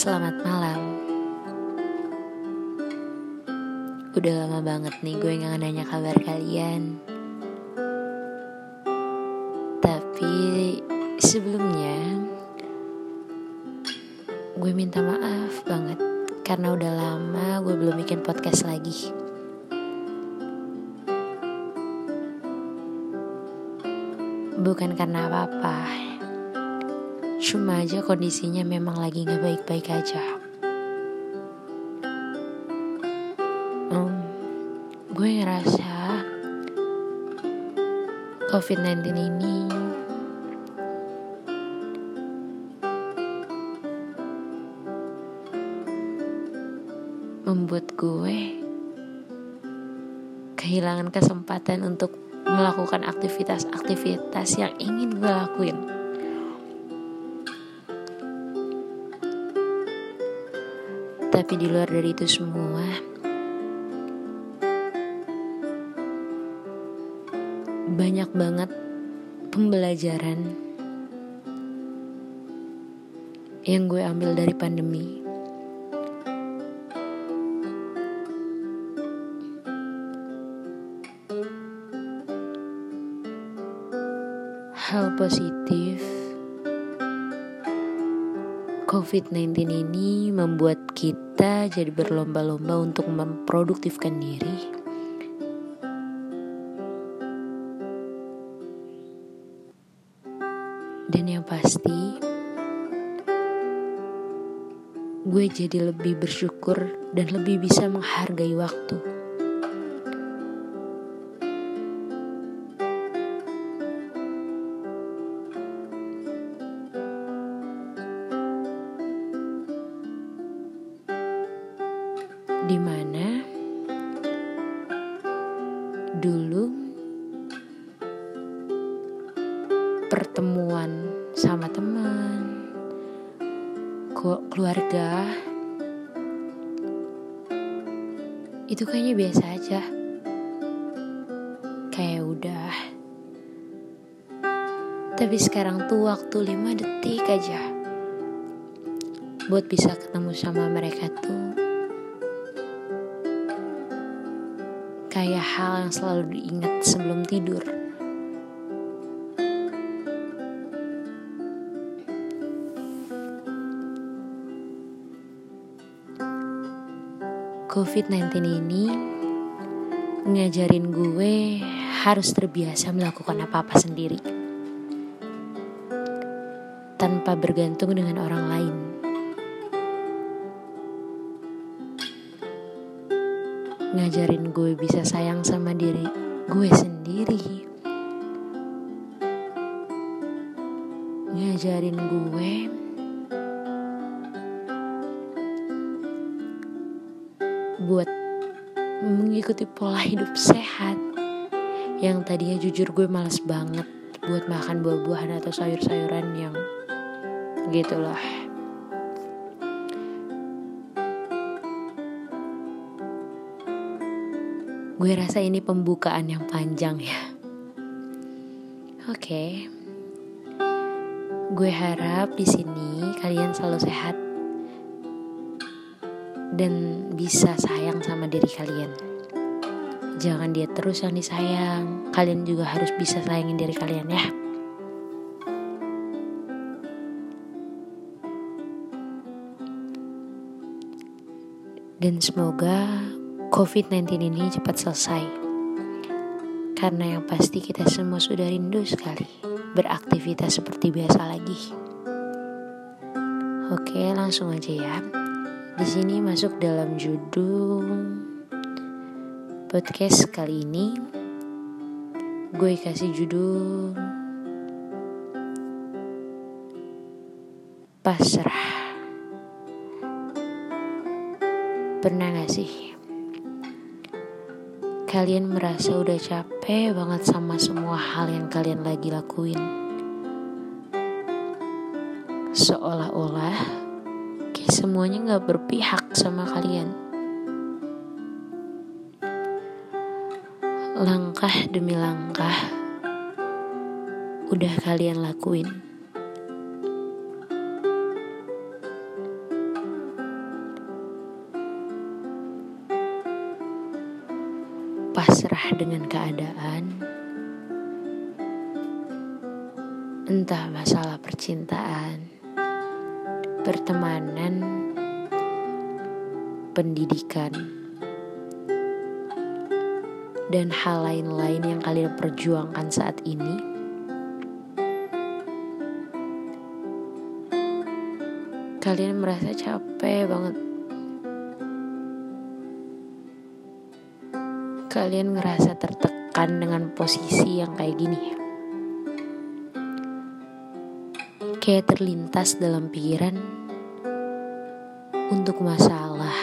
Selamat malam. Udah lama banget nih gue gak nanya kabar kalian. Tapi sebelumnya Gue minta maaf banget. Karena udah lama gue belum bikin podcast lagi. Bukan karena apa-apa Cuma aja kondisinya memang lagi gak baik-baik aja. Um, gue ngerasa COVID-19 ini membuat gue kehilangan kesempatan untuk melakukan aktivitas-aktivitas yang ingin gue lakuin. Tapi di luar dari itu semua, banyak banget pembelajaran yang gue ambil dari pandemi. Hal positif COVID-19 ini membuat kita jadi berlomba-lomba untuk memproduktifkan diri. Dan yang pasti, gue jadi lebih bersyukur dan lebih bisa menghargai waktu. Di mana dulu pertemuan sama teman, keluarga itu kayaknya biasa aja. Kayak udah. Tapi sekarang tuh waktu 5 detik aja buat bisa ketemu sama mereka tuh kayak hal yang selalu diingat sebelum tidur. COVID-19 ini ngajarin gue harus terbiasa melakukan apa-apa sendiri tanpa bergantung dengan orang lain. Ngajarin gue bisa sayang sama diri gue sendiri. Ngajarin gue buat mengikuti pola hidup sehat. Yang tadinya jujur gue males banget buat makan buah-buahan atau sayur-sayuran yang gitulah Gue rasa ini pembukaan yang panjang ya. Oke. Okay. Gue harap di sini kalian selalu sehat dan bisa sayang sama diri kalian. Jangan dia terus yang disayang. Kalian juga harus bisa sayangin diri kalian ya. Dan semoga COVID-19 ini cepat selesai. Karena yang pasti kita semua sudah rindu sekali beraktivitas seperti biasa lagi. Oke, langsung aja ya. Di sini masuk dalam judul podcast kali ini. Gue kasih judul Pasrah. Pernah gak sih kalian merasa udah capek banget sama semua hal yang kalian lagi lakuin. Seolah-olah kayak semuanya gak berpihak sama kalian. Langkah demi langkah udah kalian lakuin. Pasrah dengan keadaan, entah masalah percintaan, pertemanan, pendidikan, dan hal lain-lain yang kalian perjuangkan saat ini. Kalian merasa capek banget. Kalian ngerasa tertekan dengan posisi yang kayak gini. kayak terlintas dalam pikiran untuk masalah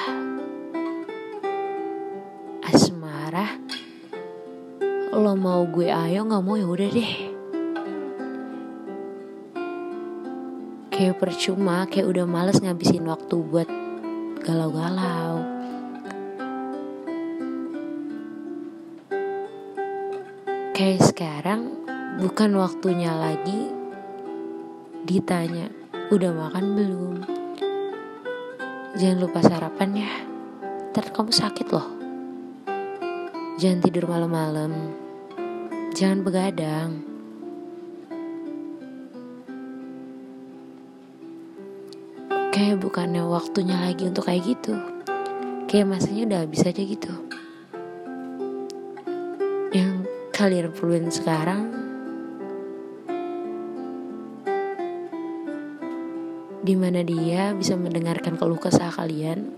asmara lo mau gue ayo nggak mau ya udah deh kayak percuma kayak udah males ngabisin waktu buat galau-galau kayak sekarang bukan waktunya lagi ditanya udah makan belum? Jangan lupa sarapan ya. Ntar kamu sakit loh. Jangan tidur malam-malam. Jangan begadang. Kayak bukannya waktunya lagi untuk kayak gitu. Kayak masanya udah habis aja gitu kalian perluin sekarang? Di mana dia bisa mendengarkan keluh kesah kalian?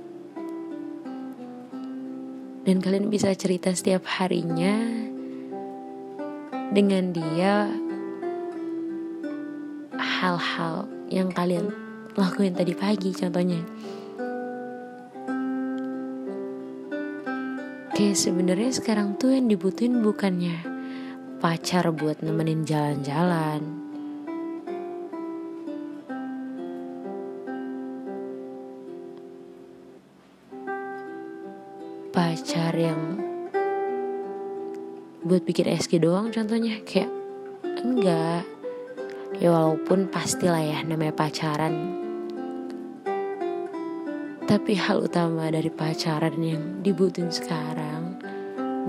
Dan kalian bisa cerita setiap harinya dengan dia hal-hal yang kalian lakuin tadi pagi contohnya. Kayak sebenarnya sekarang tuh yang dibutuhin bukannya pacar buat nemenin jalan-jalan. Pacar yang buat bikin SG doang contohnya kayak enggak. Ya walaupun pastilah ya namanya pacaran. Tapi hal utama dari pacaran yang dibutuhin sekarang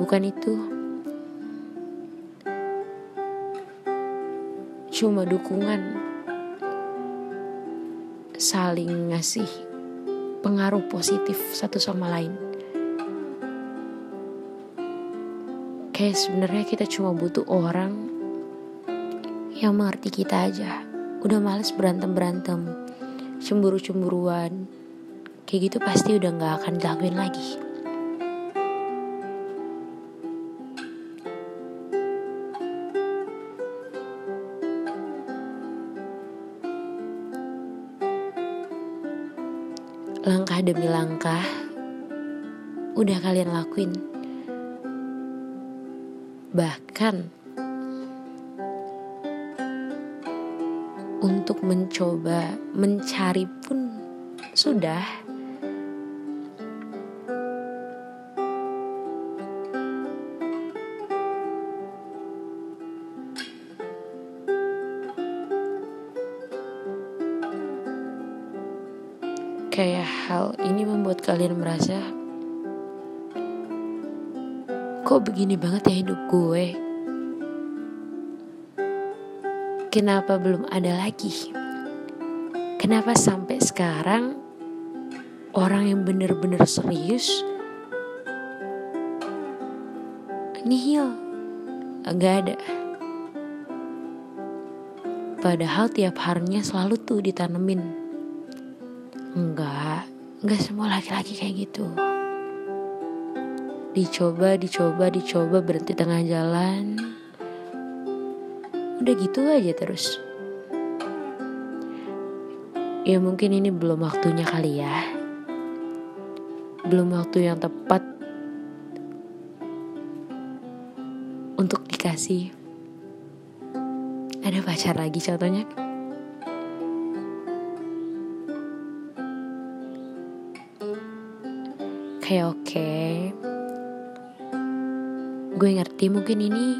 bukan itu cuma dukungan saling ngasih pengaruh positif satu sama lain. Kayak sebenarnya kita cuma butuh orang yang mengerti kita aja. Udah males berantem berantem cemburu cemburuan kayak gitu pasti udah nggak akan dilakuin lagi langkah demi langkah udah kalian lakuin. Bahkan untuk mencoba mencari pun sudah kayak hal ini membuat kalian merasa kok begini banget ya hidup gue? Kenapa belum ada lagi? Kenapa sampai sekarang orang yang bener-bener serius nihil, nggak ada. Padahal tiap harinya selalu tuh ditanemin. Enggak, enggak semua laki-laki kayak gitu. Dicoba dicoba dicoba berhenti tengah jalan. Udah gitu aja terus. Ya mungkin ini belum waktunya kali ya. Belum waktu yang tepat untuk dikasih. Ada pacar lagi contohnya Oke, okay, oke. Okay. Gue ngerti mungkin ini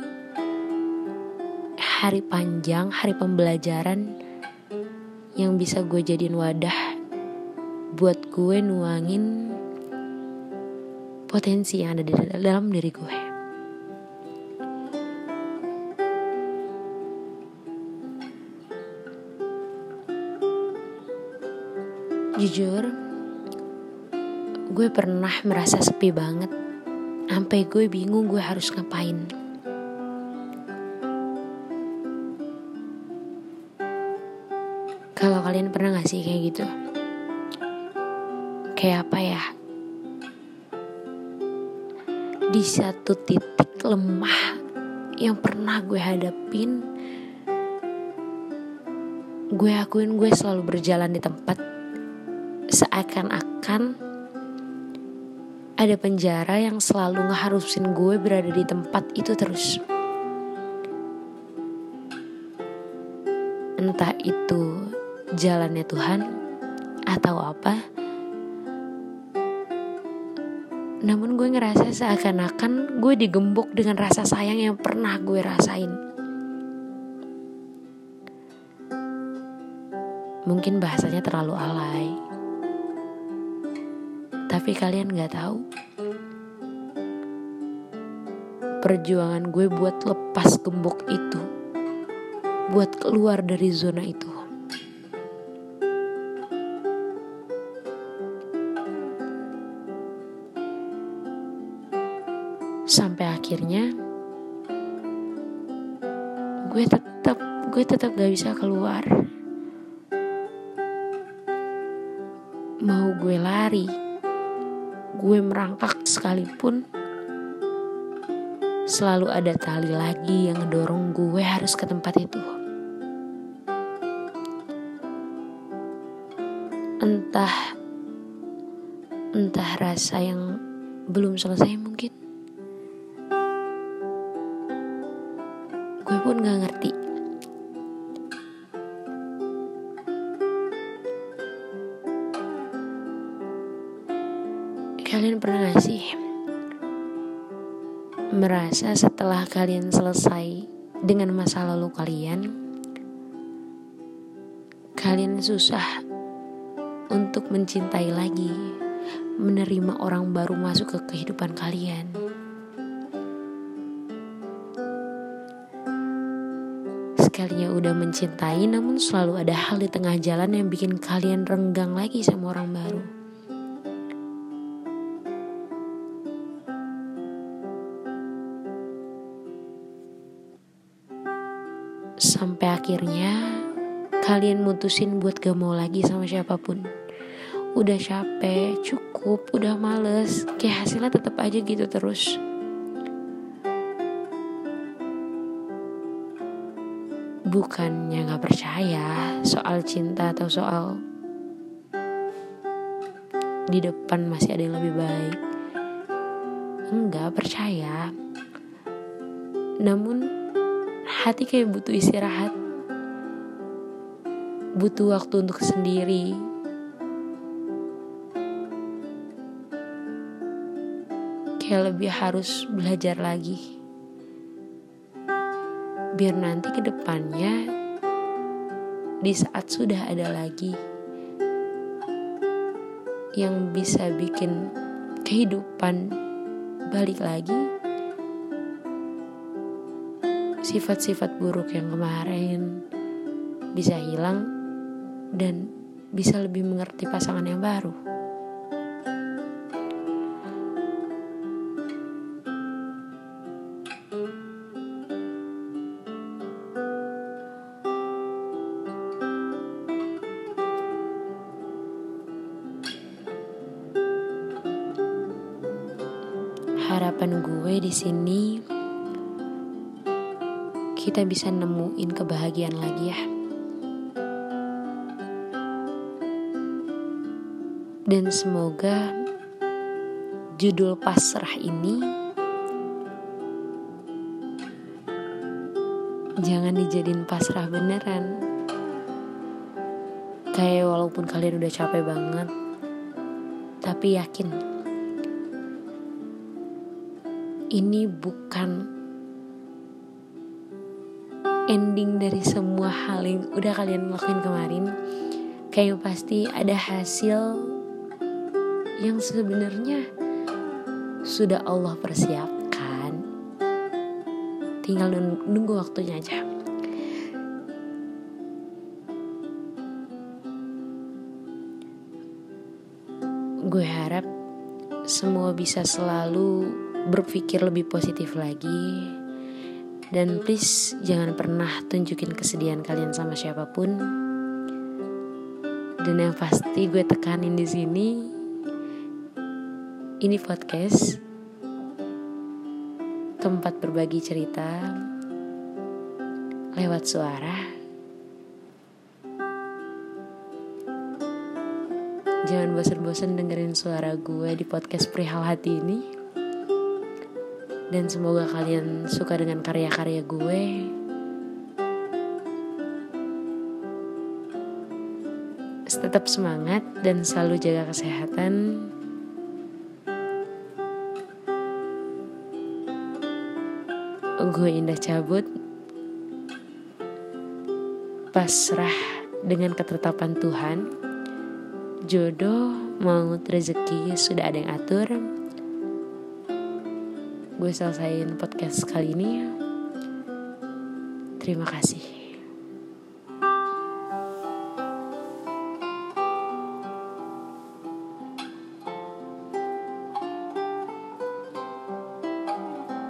hari panjang, hari pembelajaran yang bisa gue jadiin wadah buat gue nuangin potensi yang ada di dalam diri gue. Jujur, gue pernah merasa sepi banget. Sampai gue bingung gue harus ngapain. Kalau kalian pernah gak sih kayak gitu? Kayak apa ya? Di satu titik lemah yang pernah gue hadapin gue akuin gue selalu berjalan di tempat seakan-akan ada penjara yang selalu ngeharusin gue berada di tempat itu terus. Entah itu jalannya Tuhan atau apa. Namun gue ngerasa seakan-akan gue digembok dengan rasa sayang yang pernah gue rasain. Mungkin bahasanya terlalu alay. Tapi kalian gak tahu. Perjuangan gue buat lepas gembok itu. Buat keluar dari zona itu. sampai akhirnya gue tetap gue tetap gak bisa keluar mau gue lari gue merangkak sekalipun selalu ada tali lagi yang ngedorong gue harus ke tempat itu entah entah rasa yang belum selesai mungkin gue pun gak ngerti. Kalian pernah gak sih merasa setelah kalian selesai dengan masa lalu kalian, kalian susah untuk mencintai lagi, menerima orang baru masuk ke kehidupan kalian? sekalinya udah mencintai namun selalu ada hal di tengah jalan yang bikin kalian renggang lagi sama orang baru. Akhirnya kalian mutusin buat gak mau lagi sama siapa pun. Udah capek, cukup, udah males, kayak hasilnya tetap aja gitu terus. bukannya nggak percaya soal cinta atau soal di depan masih ada yang lebih baik enggak percaya namun hati kayak butuh istirahat butuh waktu untuk sendiri. Kayak lebih harus belajar lagi. Biar nanti ke depannya di saat sudah ada lagi yang bisa bikin kehidupan balik lagi sifat-sifat buruk yang kemarin bisa hilang dan bisa lebih mengerti pasangan yang baru. harapan gue di sini kita bisa nemuin kebahagiaan lagi ya. Dan semoga judul pasrah ini jangan dijadiin pasrah beneran. Kayak walaupun kalian udah capek banget, tapi yakin ini bukan ending dari semua hal yang udah kalian lakuin kemarin kayak pasti ada hasil yang sebenarnya sudah Allah persiapkan tinggal nunggu waktunya aja semua bisa selalu berpikir lebih positif lagi. Dan please jangan pernah tunjukin kesedihan kalian sama siapa pun. Dan yang pasti gue tekanin di sini ini podcast tempat berbagi cerita lewat suara Jangan bosan-bosan dengerin suara gue di podcast Perihal Hati ini. Dan semoga kalian suka dengan karya-karya gue. Tetap semangat dan selalu jaga kesehatan. Gue indah cabut. Pasrah dengan ketetapan Tuhan jodoh, maut, rezeki sudah ada yang atur. Gue selesaiin podcast kali ini. Terima kasih.